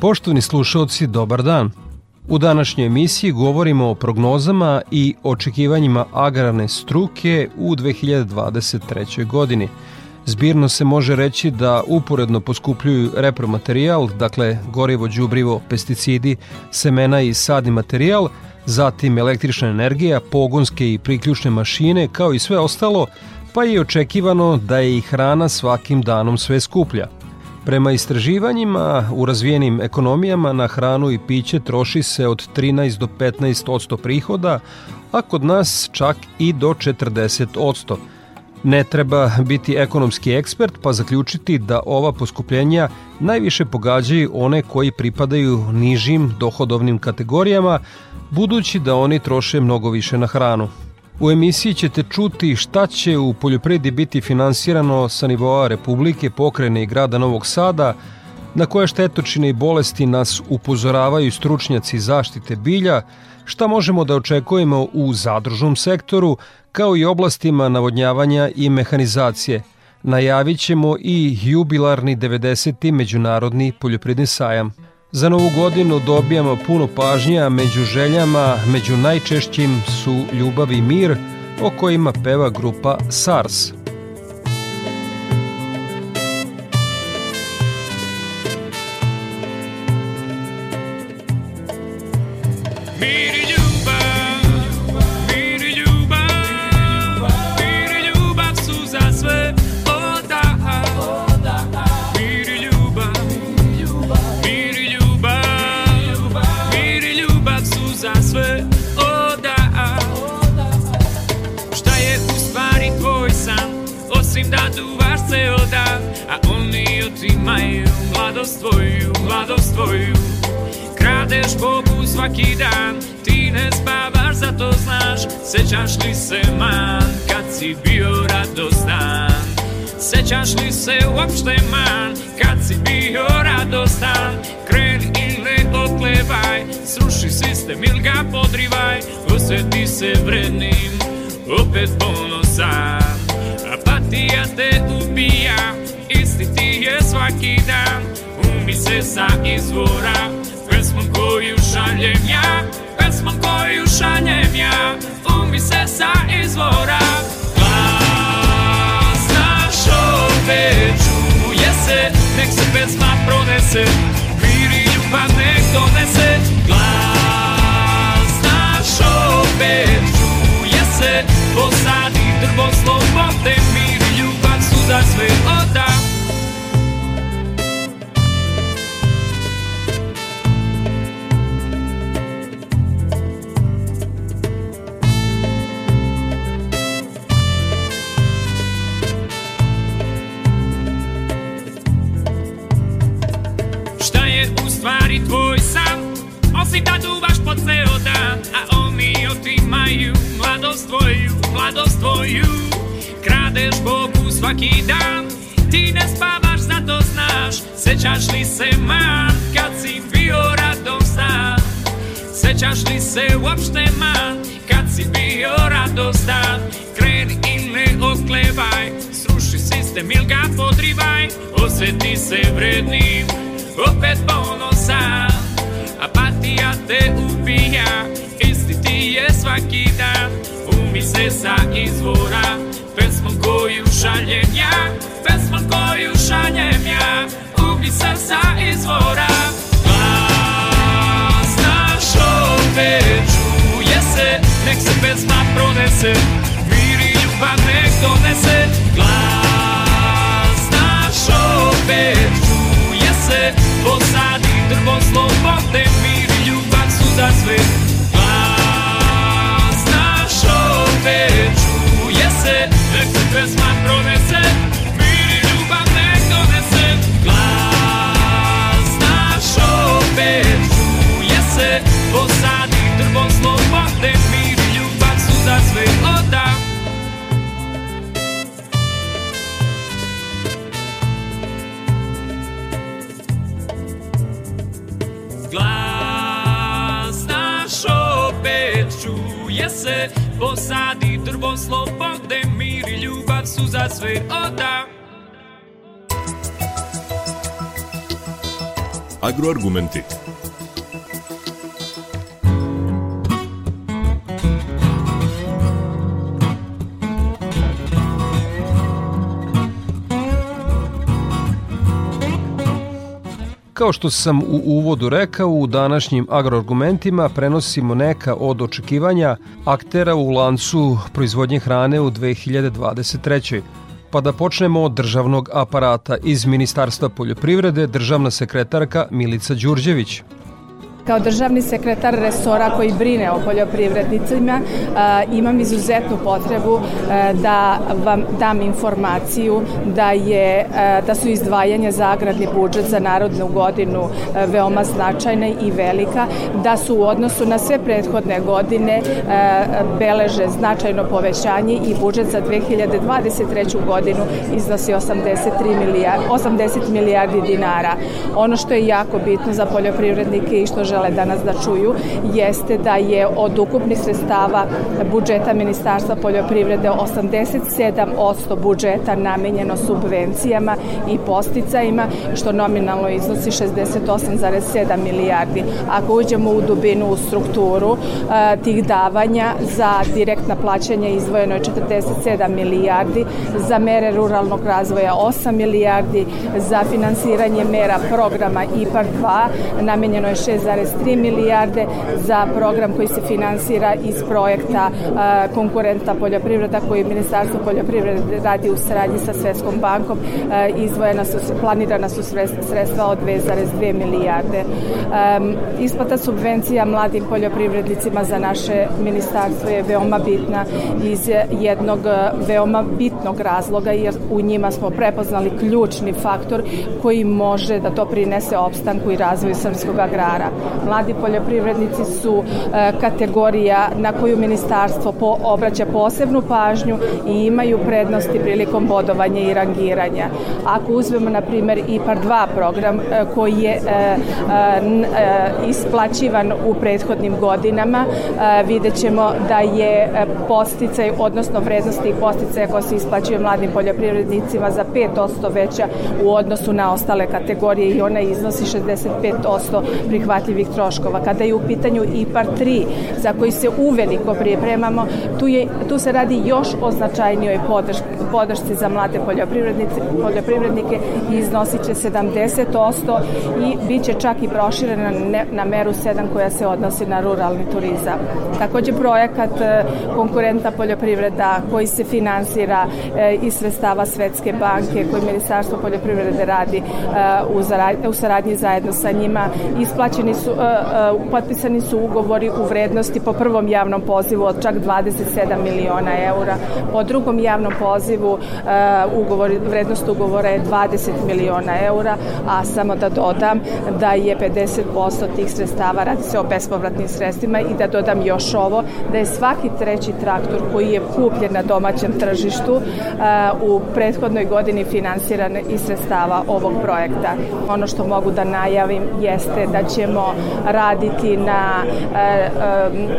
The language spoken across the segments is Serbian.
Poštovni slušalci, dobar dan. U današnjoj emisiji govorimo o prognozama i očekivanjima agrarne struke u 2023. godini. Zbirno se može reći da uporedno poskupljuju repromaterijal, dakle gorivo, đubrivo, pesticidi, semena i sadni materijal, zatim električna energija, pogonske i priključne mašine, kao i sve ostalo, pa je očekivano da je i hrana svakim danom sve skuplja – Prema istraživanjima u razvijenim ekonomijama na hranu i piće troši se od 13 do 15 odsto prihoda, a kod nas čak i do 40 odsto. Ne treba biti ekonomski ekspert pa zaključiti da ova poskupljenja najviše pogađaju one koji pripadaju nižim dohodovnim kategorijama, budući da oni troše mnogo više na hranu. U emisiji ćete čuti šta će u poljoprivredi biti finansirano sa nivoa Republike, pokrene i grada Novog Sada, na koje štetočine i bolesti nas upozoravaju stručnjaci zaštite bilja, šta možemo da očekujemo u zadružnom sektoru, kao i oblastima navodnjavanja i mehanizacije. Najavit ćemo i jubilarni 90. Međunarodni poljopredni sajam. Za novu godinu dobijamo puno pažnja, među željama, među najčešćim su ljubav i mir, o kojima peva grupa SARS. Imaju mladost tvoju, mladost tvoju. Kradeš Bogu svaki dan, ti ne spavaš, zato znaš Sećaš li se man, kad si bio radostan? Sećaš li se uopšte man, kad si bio radostan? Kreni ili ne oklevaj, sruši sistem ili ga podrivaj Osveti se vrednim, opet ponosan. Apatija te ubija, ti je svaki dan Umi se sa izvora. Pesmom koju šaljem ja Pesmom koju šaljem ja Umi se sa izvora. Glas naš opet čuje se Nek se pesma pronese Mir i ljubav nek donese. Glas naš opet čuje se Posadi drvo slobode Mir i ljubav su za sve oda si tatúvaš pod COD a oni o tým majú mladosť tvoju, mladosť tvoju. Krádeš Bohu svaký dan, ty nespávaš, za to znáš, sečaš li se man, kad si bio radom stan. Sečaš li se uopšte man, kad si bio radom stan. Kreni i ne oklevaj, sruši sistem ili ga podrivaj, osjeti se vrednim, opet ponosan. Apatija te ubija. Isti ti je svaki dan Umi se sa izvora. Pesmom koju šaljem ja Pesmom koju šaljem ja Umi se sa izvora. Glas naš opet čuje se Nek se pesma pronese Mir i ljubav nek donese. Glas naš opet čuje se Posadi drvo slobode, za sve Glas naš opet čuje se Nek se pesma pronese Posadi drvo slobode, mir i ljubav su za sve oda Agroargumenti. Kao što sam u uvodu rekao, u današnjim agroargumentima prenosimo neka od očekivanja aktera u lancu proizvodnje hrane u 2023. Pa da počnemo od državnog aparata. Iz Ministarstva poljoprivrede državna sekretarka Milica Đurđević. Kao državni sekretar resora koji brine o poljoprivrednicima imam izuzetnu potrebu da vam dam informaciju da je da su izdvajanja za agrarni budžet za narodnu godinu veoma značajna i velika, da su u odnosu na sve prethodne godine beleže značajno povećanje i budžet za 2023. godinu iznosi 83 milijardi, 80 milijardi dinara. Ono što je jako bitno za poljoprivrednike i što žele žele danas da čuju jeste da je od ukupnih sredstava budžeta Ministarstva poljoprivrede 87% budžeta namenjeno subvencijama i posticajima, što nominalno iznosi 68,7 milijardi. Ako uđemo u dubinu u strukturu tih davanja za direktna plaćanja izdvojeno je 47 milijardi, za mere ruralnog razvoja 8 milijardi, za finansiranje mera programa IPAR 2 namenjeno je 6,3 milijarde za program koji se finansira iz projekta konkurenta poljoprivreda koji Ministarstvo poljoprivrede radi u saradnji sa Svetskom bankom. Izvojena su, planirana su sredstva od 2,2 milijarde. Isplata subvencija mladim poljoprivrednicima za naše ministarstvo je veoma bitna iz jednog veoma bitnog razloga jer u njima smo prepoznali ključni faktor koji može da to prinese opstanku i razvoju srpskog agrara. Mladi poljoprivrednici su e, kategorija na koju ministarstvo po, obraća posebnu pažnju i imaju prednosti prilikom bodovanja i rangiranja. Ako uzmemo, na primer, IPAR 2 program e, koji je e, isplaćivan u prethodnim godinama, vidjet ćemo da je posticaj, odnosno vrednost tih posticaja koja se isplaćuje mladim poljoprivrednicima za 5% veća u odnosu na ostale kategorije i ona iznosi 65% prihvatljivih troškova. Kada je u pitanju IPAR 3 za koji se uveliko pripremamo, tu, je, tu se radi još o značajnijoj podrški, podršci za mlade poljoprivrednike i iznosit će 70% i bit će čak i proširena na, na meru 7 koja se odnosi na ruralni turizam. Takođe projekat e, konkurenta poljoprivreda koji se finansira e, iz sredstava Svetske banke koji Ministarstvo poljoprivrede radi e, u saradnji zajedno sa njima isplaćeni su potpisani su ugovori u vrednosti po prvom javnom pozivu od čak 27 miliona eura, po drugom javnom pozivu ugovor, vrednost ugovora je 20 miliona eura, a samo da dodam da je 50% tih sredstava, radi se o bespovratnim sredstvima i da dodam još ovo, da je svaki treći traktor koji je kupljen na domaćem tržištu u prethodnoj godini finansiran iz sredstava ovog projekta. Ono što mogu da najavim jeste da ćemo raditi na e,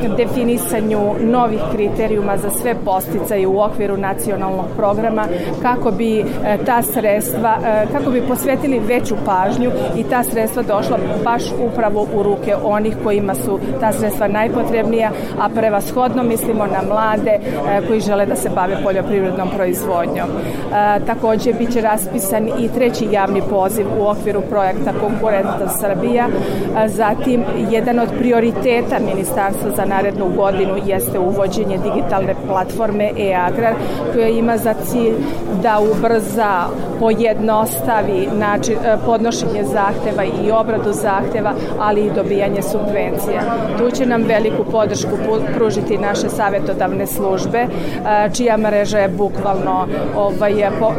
e, definisanju novih kriterijuma za sve posticaje u okviru nacionalnog programa kako bi e, ta sredstva, kako bi posvetili veću pažnju i ta sredstva došla baš upravo u ruke onih kojima su ta sredstva najpotrebnija, a prevashodno mislimo na mlade koji žele da se bave poljoprivrednom proizvodnjom. Takođe, bit će raspisan i treći javni poziv u okviru projekta Konkurenta Srbija za Zatim, jedan od prioriteta Ministarstva za narednu godinu jeste uvođenje digitalne platforme e-agrar koja ima za cilj da ubrza, pojednostavi način, e, podnošenje zahteva i obradu zahteva, ali i dobijanje subvencija. Tu će nam veliku podršku pružiti naše savetodavne službe, e, čija mreža je bukvalno ovaj,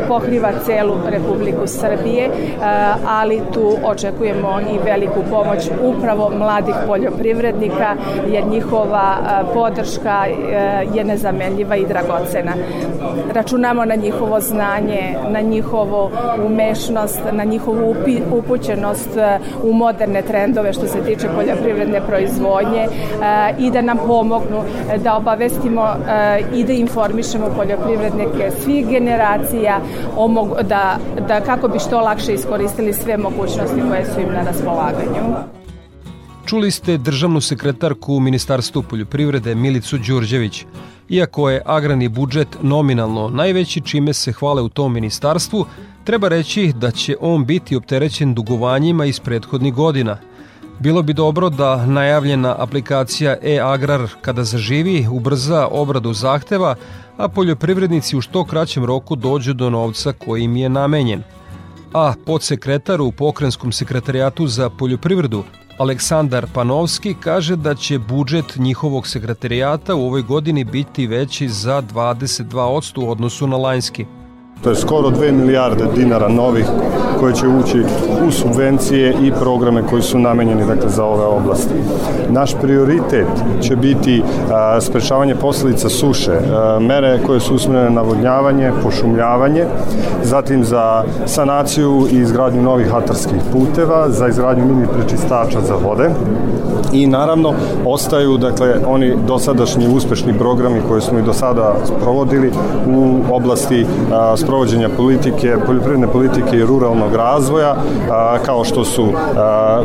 pokriva celu Republiku Srbije, e, ali tu očekujemo i veliku pomoć upravo mladih poljoprivrednika, jer njihova podrška je nezamenljiva i dragocena. Računamo na njihovo znanje, na njihovu umešnost, na njihovu upućenost e, u moderne trendove što se tiče poljoprivredne proizvodnje e, i da nam pomognu da obavestimo e, i da informišemo poljoprivrednike svih generacija da, da kako bi što lakše iskoristili sve mogućnosti koje su im na raspolaganju. Čuli ste državnu sekretarku u Ministarstvu poljoprivrede Milicu Đurđević. Iako je agrarni budžet nominalno najveći čime se hvale u tom ministarstvu, treba reći da će on biti opterećen dugovanjima iz prethodnih godina. Bilo bi dobro da najavljena aplikacija e-agrar kada zaživi ubrza obradu zahteva, a poljoprivrednici u što kraćem roku dođu do novca koji im je namenjen. A podsekretar u Pokrenskom sekretarijatu za poljoprivredu Aleksandar Panovski kaže da će budžet njihovog sekretarijata u ovoj godini biti veći za 22% u odnosu na lanjski. To je skoro 2 milijarde dinara novih koje će ući u subvencije i programe koji su namenjeni dakle, za ove oblasti. Naš prioritet će biti a, sprečavanje posledica suše, a, mere koje su usmjerene na vodnjavanje, pošumljavanje, zatim za sanaciju i izgradnju novih atarskih puteva, za izgradnju mini prečistača za vode i naravno ostaju dakle oni dosadašnji uspešni programi koje smo i do sada provodili u oblasti a, sprovođenja politike, poljoprivredne politike i ruralnog razvoja, kao što su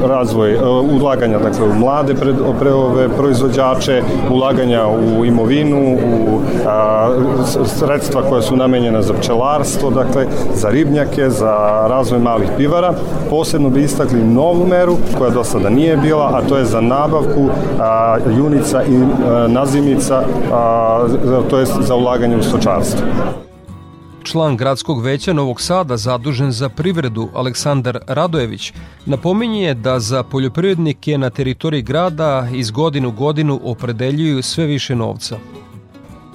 razvoj ulaganja dakle, u mlade pred, pre ove proizvođače, ulaganja u imovinu, u sredstva koja su namenjena za pčelarstvo, dakle, za ribnjake, za razvoj malih pivara. Posebno bi istakli novu meru koja do sada nije bila, a to je za nabavku a, junica i a, nazimica, a, to je za ulaganje u stočarstvo. Član gradskog veća Novog Sada zadužen za privredu Aleksandar Radojević napominje da za poljoprivrednike na teritoriji grada iz godinu godinu opredeljuju sve više novca.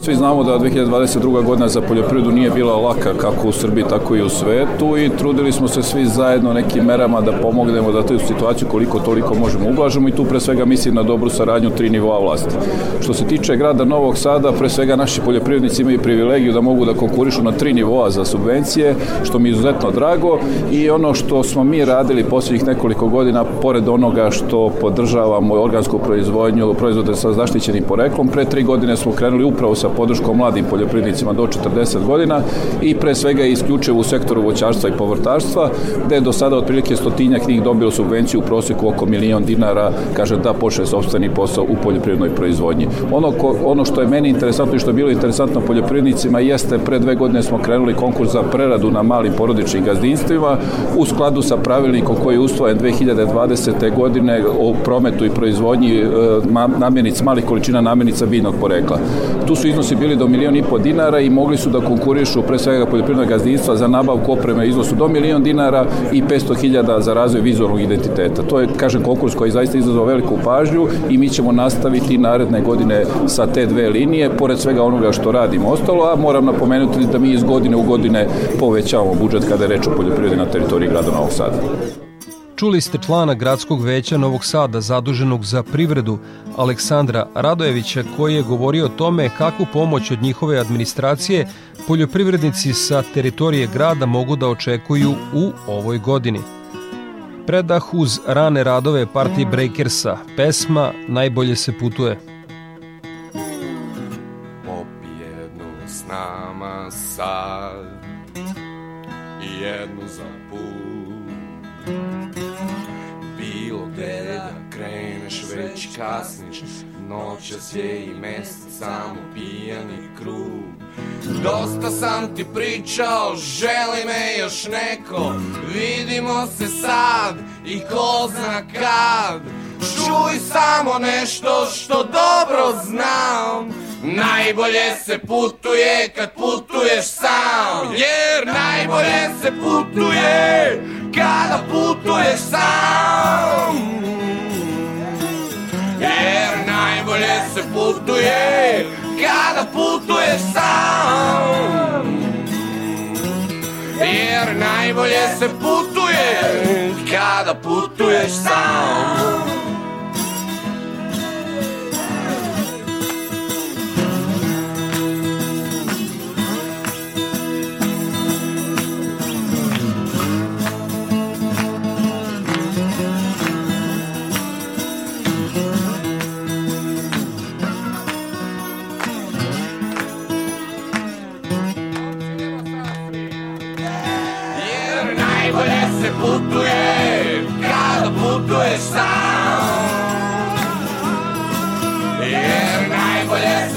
Svi znamo da 2022. godina za poljoprivredu nije bila laka kako u Srbiji, tako i u svetu i trudili smo se svi zajedno nekim merama da pomognemo da tu situaciju koliko toliko možemo ublažimo i tu pre svega mislim na dobru saradnju tri nivoa vlasti. Što se tiče grada Novog Sada, pre svega naši poljoprivrednici imaju privilegiju da mogu da konkurišu na tri nivoa za subvencije, što mi je izuzetno drago i ono što smo mi radili poslednjih nekoliko godina, pored onoga što podržavamo organsku proizvodnju, proizvode sa zaštićenim poreklom, pre tri godine smo krenuli upravo sa podrškom mladim poljoprivrednicima do 40 godina i pre svega isključivo u sektoru voćarstva i povrtarstva, gde je do sada otprilike stotinjak njih dobilo subvenciju u proseku oko milion dinara, kaže da počne sobstveni posao u poljoprivrednoj proizvodnji. Ono, ko, ono što je meni interesantno i što je bilo interesantno poljoprivrednicima jeste pre dve godine smo krenuli konkurs za preradu na malim porodičnim gazdinstvima u skladu sa pravilnikom koji je ustvojen 2020. godine o prometu i proizvodnji e, namirnica, malih količina namirnica biljnog porekla. Tu su iznosi bili do milion i po dinara i mogli su da konkurišu pre svega poljoprivrednog gazdinstva za nabavku opreme iznosu do milion dinara i 500.000 za razvoj vizualnog identiteta. To je, kažem, konkurs koji zaista izazvao veliku pažnju i mi ćemo nastaviti naredne godine sa te dve linije, pored svega onoga što radimo ostalo, a moram napomenuti da mi iz godine u godine povećavamo budžet kada je reč o poljoprivredi na teritoriji grada Novog Sada. Čuli ste člana gradskog veća Novog Sada zaduženog za privredu Aleksandra Radojevića koji je govorio o tome kakvu pomoć od njihove administracije poljoprivrednici sa teritorije grada mogu da očekuju u ovoj godini. Predah uz rane radove partije Breakersa, pesma Najbolje se putuje. Kasniš Noćas je i mesec samo pijani krug. Dosta sam ti pričao, želi me još neko Vidimo se sad i ko zna kad. Čuj samo nešto što dobro znam Najbolje se putuje kad putuješ sam. Jer najbolje se putuje kada putuješ sam najbolje se putuje kada putuješ sam. Jer najbolje se putuje kada putuješ sam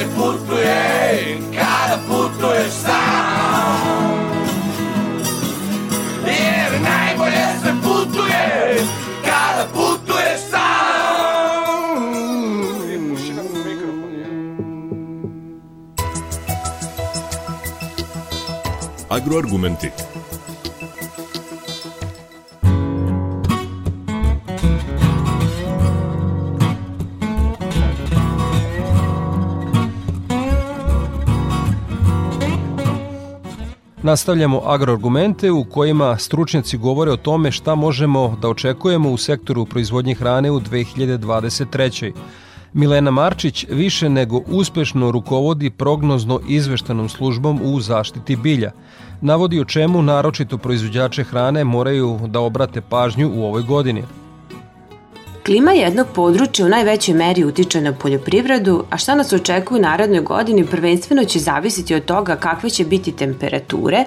se putuje kada putuješ sam Jer najbolje se putuje kada putuješ sam Agroargumenti. Nastavljamo agroargumente u kojima stručnjaci govore o tome šta možemo da očekujemo u sektoru proizvodnje hrane u 2023. Milena Marčić više nego uspešno rukovodi prognozno izveštanom službom u zaštiti bilja. Navodi o čemu naročito proizvođače hrane moraju da obrate pažnju u ovoj godini. Klima jednog područja u najvećoj meri utiče na poljoprivredu, a šta nas očekuje u narednoj godini prvenstveno će zavisiti od toga kakve će biti temperature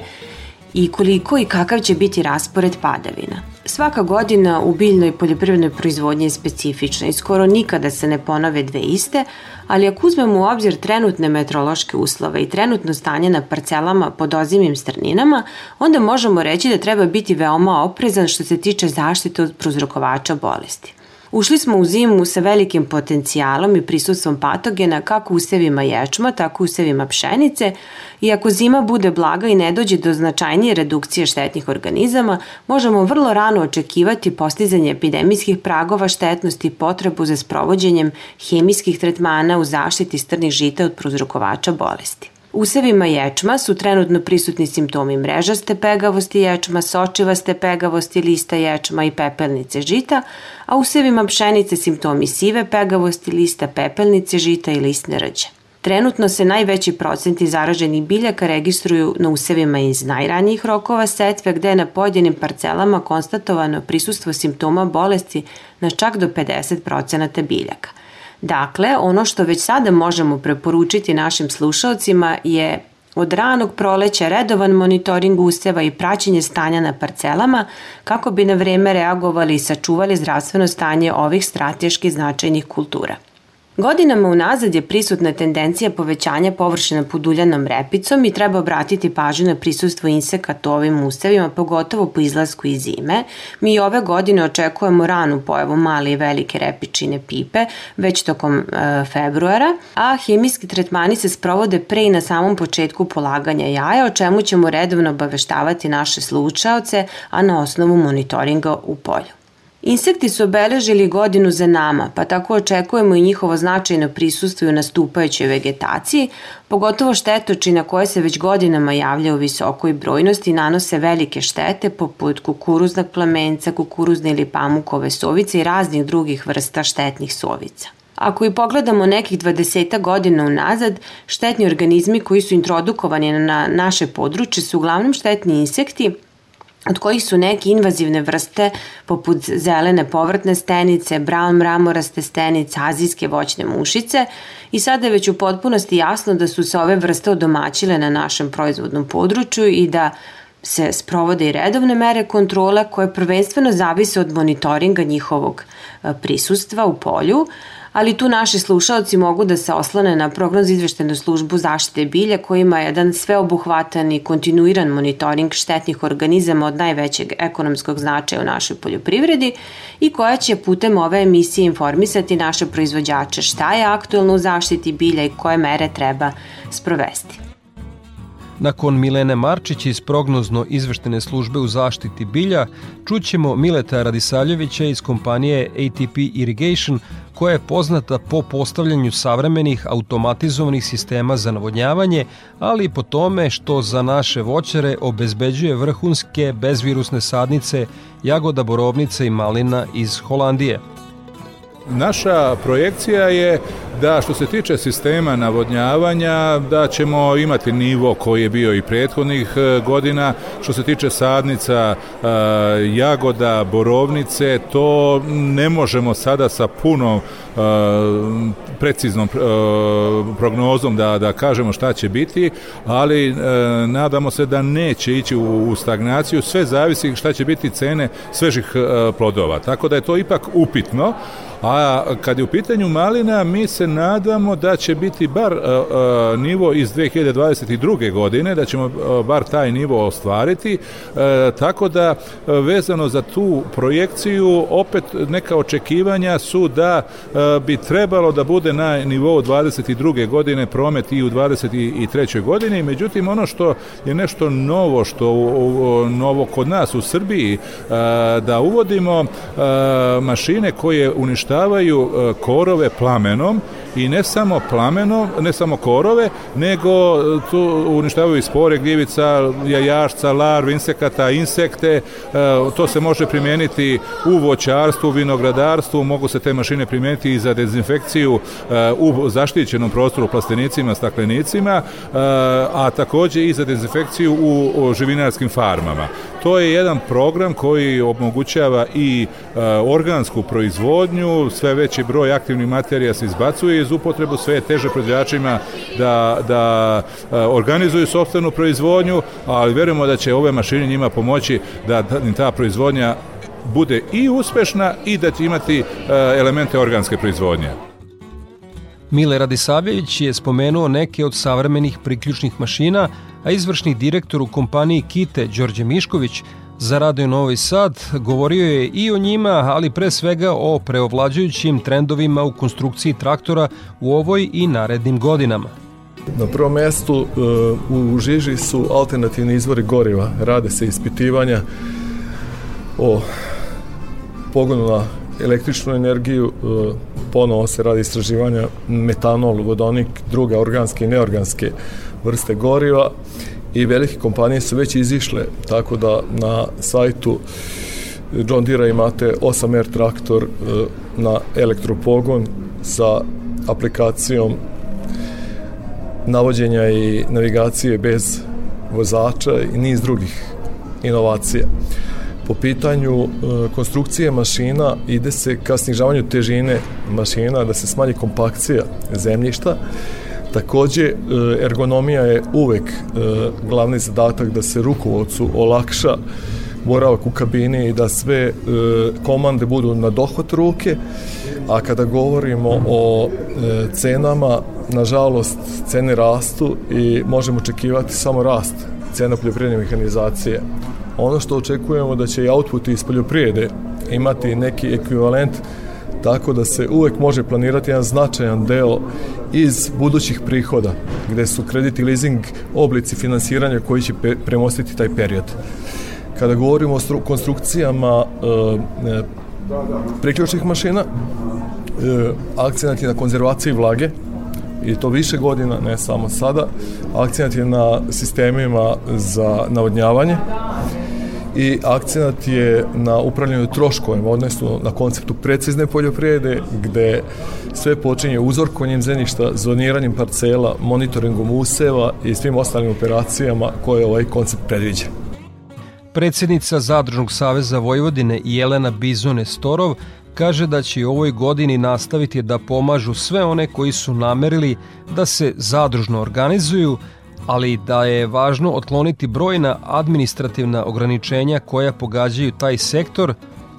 i koliko i kakav će biti raspored padavina. Svaka godina u biljnoj poljoprivrednoj proizvodnji je specifična i skoro nikada se ne ponove dve iste, ali ako uzmemo u obzir trenutne meteorološke uslove i trenutno stanje na parcelama pod ozimim strninama, onda možemo reći da treba biti veoma oprezan što se tiče zaštite od prozrokovača bolesti. Ušli smo u zimu sa velikim potencijalom i prisustvom patogena kako u usevima ječma, tako u usevima pšenice i ako zima bude blaga i ne dođe do značajnije redukcije štetnih organizama, možemo vrlo rano očekivati postizanje epidemijskih pragova štetnosti i potrebu za sprovođenjem hemijskih tretmana u zaštiti strnih žita od prozrokovača bolesti. Usevima ječma su trenutno prisutni simptomi mrežaste pegavosti ječma, sočivaste pegavosti lista ječma i pepelnice žita, a usevima pšenice simptomi sive pegavosti lista pepelnice žita i listne rđe. Trenutno se najveći procenti zaraženih biljaka registruju na usevima iz najranijih rokova setve gde je na pojedinim parcelama konstatovano prisustvo simptoma bolesti na čak do 50% biljaka – Dakle, ono što već sada možemo preporučiti našim slušalcima je od ranog proleća redovan monitoring useva i praćenje stanja na parcelama kako bi na vreme reagovali i sačuvali zdravstveno stanje ovih strateški značajnih kultura. Godinama unazad je prisutna tendencija povećanja površina pod uljanom repicom i treba obratiti pažnju na prisustvo insekata u ovim usevima, pogotovo po izlasku iz zime. Mi ove godine očekujemo ranu pojavu male i velike repičine pipe, već tokom e, februara, a hemijski tretmani se sprovode pre i na samom početku polaganja jaja, o čemu ćemo redovno obaveštavati naše slučaoce, a na osnovu monitoringa u polju. Insekti su obeležili godinu za nama, pa tako očekujemo i njihovo značajno prisustvo u nastupajućoj vegetaciji, pogotovo štetočina koje se već godinama javlja u visokoj brojnosti i nanose velike štete poput kukuruznog plamenca, kukuruzne ili pamukove sovice i raznih drugih vrsta štetnih sovica. Ako i pogledamo nekih 20 godina unazad, štetni organizmi koji su introdukovani na naše područje su uglavnom štetni insekti, od kojih su neke invazivne vrste poput zelene povrtne stenice, brown mramoraste stenice, azijske voćne mušice. I sada je već u potpunosti jasno da su se ove vrste odomaćile na našem proizvodnom području i da se sprovode i redovne mere kontrole koje prvenstveno zavise od monitoringa njihovog e, prisustva u polju, ali tu naši slušalci mogu da se oslane na prognoz izveštenu službu zaštite bilja koji ima jedan sveobuhvatan i kontinuiran monitoring štetnih organizama od najvećeg ekonomskog značaja u našoj poljoprivredi i koja će putem ove emisije informisati naše proizvođače šta je aktuelno u zaštiti bilja i koje mere treba sprovesti. Nakon Milene Marčić iz prognozno izveštene službe u zaštiti bilja, čućemo Mileta Radisavljevića iz kompanije ATP Irrigation, koja je poznata po postavljanju savremenih automatizovanih sistema za navodnjavanje, ali i po tome što za naše voćare obezbeđuje vrhunske bezvirusne sadnice jagoda, borovnice i malina iz Holandije. Naša projekcija je da što se tiče sistema navodnjavanja da ćemo imati nivo koji je bio i prethodnih e, godina. Što se tiče sadnica e, jagoda, borovnice to ne možemo sada sa punom e, preciznom prognozom da, da kažemo šta će biti ali nadamo se da neće ići u stagnaciju. Sve zavisi šta će biti cene svežih plodova. Tako da je to ipak upitno A kad je u pitanju malina, mi se nadamo da će biti bar uh, nivo iz 2022. godine, da ćemo uh, bar taj nivo ostvariti, tako da vezano za tu projekciju, opet neka očekivanja su da bi trebalo da bude na nivou 22. godine promet i u 23. godini, međutim ono što je nešto novo, što novo kod nas u Srbiji, da uvodimo mašine koje uništavaju uništavaju e, korove plamenom i ne samo plamenom, ne samo korove, nego e, tu uništavaju i spore gljivica, jajašca, larv, insekata, insekte. E, to se može primijeniti u voćarstvu, vinogradarstvu, mogu se te mašine primijeniti i za dezinfekciju u zaštićenom prostoru, plastenicima, staklenicima, a takođe i za dezinfekciju u živinarskim farmama. To je jedan program koji omogućava i organsku proizvodnju, sve veći broj aktivnih materija se izbacuje iz upotrebu, sve je teže proizvođačima da, da e, organizuju sobstvenu proizvodnju, ali verujemo da će ove mašine njima pomoći da ta proizvodnja bude i uspešna i da će imati e, elemente organske proizvodnje. Mile Radisavljević je spomenuo neke od savremenih priključnih mašina, a izvršni direktor u kompaniji Kite, Đorđe Mišković, za Radio Novi Sad govorio je i o njima, ali pre svega o preovlađujućim trendovima u konstrukciji traktora u ovoj i narednim godinama. Na prvom mestu e, u žiži su alternativni izvori goriva. Rade se ispitivanja o pogonu na električnu energiju, e, ponovo se radi istraživanja metanol, vodonik, druga organske i neorganske vrste goriva i velike kompanije su već izišle, tako da na sajtu John Deere imate 8R traktor e, na elektropogon sa aplikacijom navođenja i navigacije bez vozača i niz drugih inovacija. Po pitanju e, konstrukcije mašina ide se ka snižavanju težine mašina, da se smanji kompakcija zemljišta Takođe, e, ergonomija je uvek e, glavni zadatak da se rukovodcu olakša boravak u kabini i da sve komande budu na dohvat ruke, a kada govorimo o cenama, nažalost, cene rastu i možemo očekivati samo rast cena poljoprivredne mehanizacije. Ono što očekujemo da će i output iz poljoprivrede imati neki ekvivalent tako da se uvek može planirati jedan značajan deo iz budućih prihoda, gde su kredit i leasing oblici finansiranja koji će premostiti taj period. Kada govorimo o konstrukcijama e, e, priključnih mašina, e, akcenat je na konzervaciji vlage, i to više godina, ne samo sada. Akcenat je na sistemima za navodnjavanje, i akcenat je na upravljanju troškovima, odnosno na konceptu precizne poljoprivrede, gde sve počinje uzorkovanjem zemljišta, zoniranjem parcela, monitoringom useva i svim ostalim operacijama koje ovaj koncept predviđa. Predsednica Zadružnog saveza Vojvodine Jelena Bizone Storov kaže da će i ovoj godini nastaviti da pomažu sve one koji su namerili da se zadružno organizuju, ali da je važno otkloniti brojna administrativna ograničenja koja pogađaju taj sektor,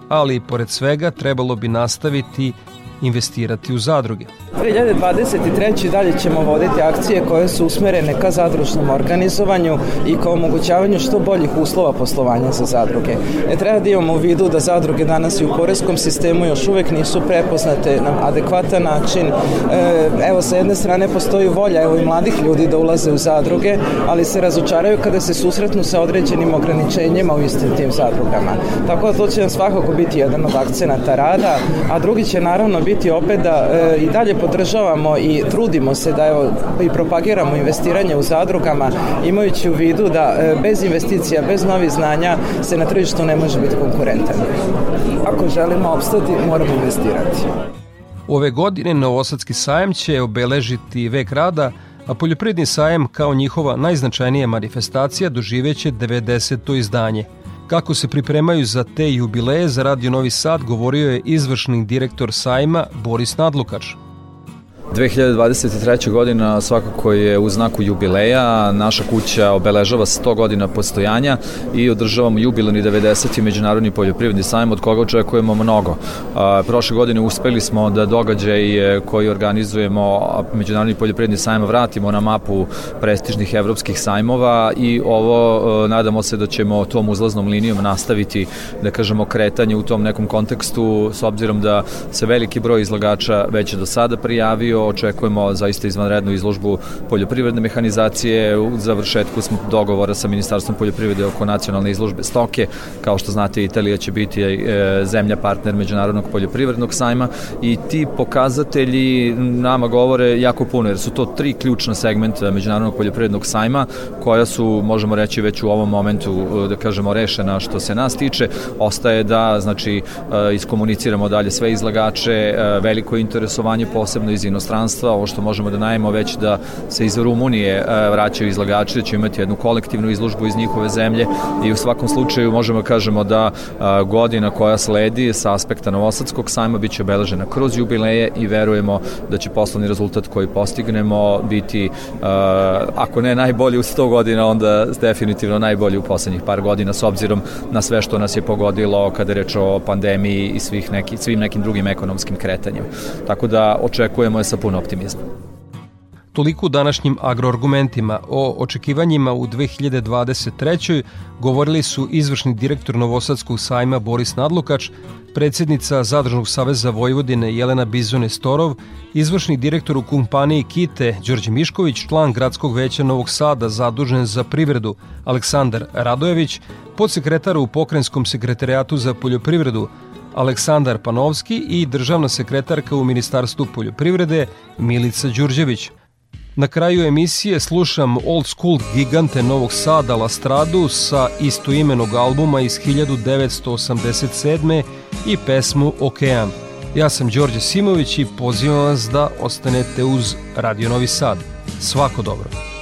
ali pored svega trebalo bi nastaviti investirati u zadruge. 2023. dalje ćemo voditi akcije koje su usmerene ka zadružnom organizovanju i ka omogućavanju što boljih uslova poslovanja za zadruge. Ne treba da imamo u vidu da zadruge danas i u porezkom sistemu još uvek nisu prepoznate na adekvatan način. E, evo, sa jedne strane postoji volja evo i mladih ljudi da ulaze u zadruge, ali se razočaraju kada se susretnu sa određenim ograničenjima u istim tim zadrugama. Tako da to će nam svakako biti jedan od akcenata rada, a drugi će naravno biti opet da e, i dalje podržavamo i trudimo se da evo, i propagiramo investiranje u zadrugama imajući u vidu da e, bez investicija, bez novih znanja se na tržištu ne može biti konkurentan. Ako želimo opstati, moramo investirati. Ove godine Novosadski sajam će obeležiti vek rada, a Poljoprivredni sajam kao njihova najznačajnija manifestacija doživeće 90. izdanje. Kako se pripremaju za te jubileje za Radio Novi Sad govorio je izvršni direktor sajma Boris Nadlukač. 2023. godina svakako je u znaku jubileja. Naša kuća obeležava 100 godina postojanja i održavamo jubilani 90. međunarodni poljoprivredni sajam od koga očekujemo mnogo. Prošle godine uspeli smo da događaj koji organizujemo međunarodni poljoprivredni sajam vratimo na mapu prestižnih evropskih sajmova i ovo nadamo se da ćemo tom uzlaznom linijom nastaviti da kažemo kretanje u tom nekom kontekstu s obzirom da se veliki broj izlagača već do sada prijavio očekujemo zaista izvanrednu izložbu poljoprivredne mehanizacije. U završetku smo dogovora sa Ministarstvom poljoprivrede oko nacionalne izložbe stoke. Kao što znate, Italija će biti e, zemlja partner Međunarodnog poljoprivrednog sajma i ti pokazatelji nama govore jako puno, jer su to tri ključna segmenta Međunarodnog poljoprivrednog sajma koja su, možemo reći, već u ovom momentu, da kažemo, rešena što se nas tiče. Ostaje da, znači, e, iskomuniciramo dalje sve izlagače, e, veliko interesovanje posebno iz inostranstva inostranstva, ovo što možemo da najemo već da se iz Rumunije e, vraćaju izlagači, da će imati jednu kolektivnu izložbu iz njihove zemlje i u svakom slučaju možemo da kažemo da e, godina koja sledi sa aspekta Novosadskog sajma biće obeležena kroz jubileje i verujemo da će poslovni rezultat koji postignemo biti, e, ako ne najbolji u 100 godina, onda definitivno najbolji u poslednjih par godina s obzirom na sve što nas je pogodilo kada je reč o pandemiji i svih neki, svim nekim drugim ekonomskim kretanjima. Tako da očekujemo je sa puno optimizma. Toliko u današnjim agroargumentima o očekivanjima u 2023. govorili su izvršni direktor Novosadskog sajma Boris Nadlukač, predsednica Zadržnog saveza Vojvodine Jelena Bizone Storov, izvršni direktor u kompaniji Kite Đorđe Mišković, član Gradskog veća Novog Sada zadužen za privredu Aleksandar Radojević, podsekretar u Pokrenskom sekretarijatu za poljoprivredu Aleksandar Panovski i državna sekretarka u Ministarstvu poljoprivrede Milica Đurđević. Na kraju emisije slušam old school gigante Novog Sada Lastradu sa istoimenog albuma iz 1987. i pesmu Okean. Ja sam Đorđe Simović i pozivam vas da ostanete uz Radio Novi Sad. Svako dobro.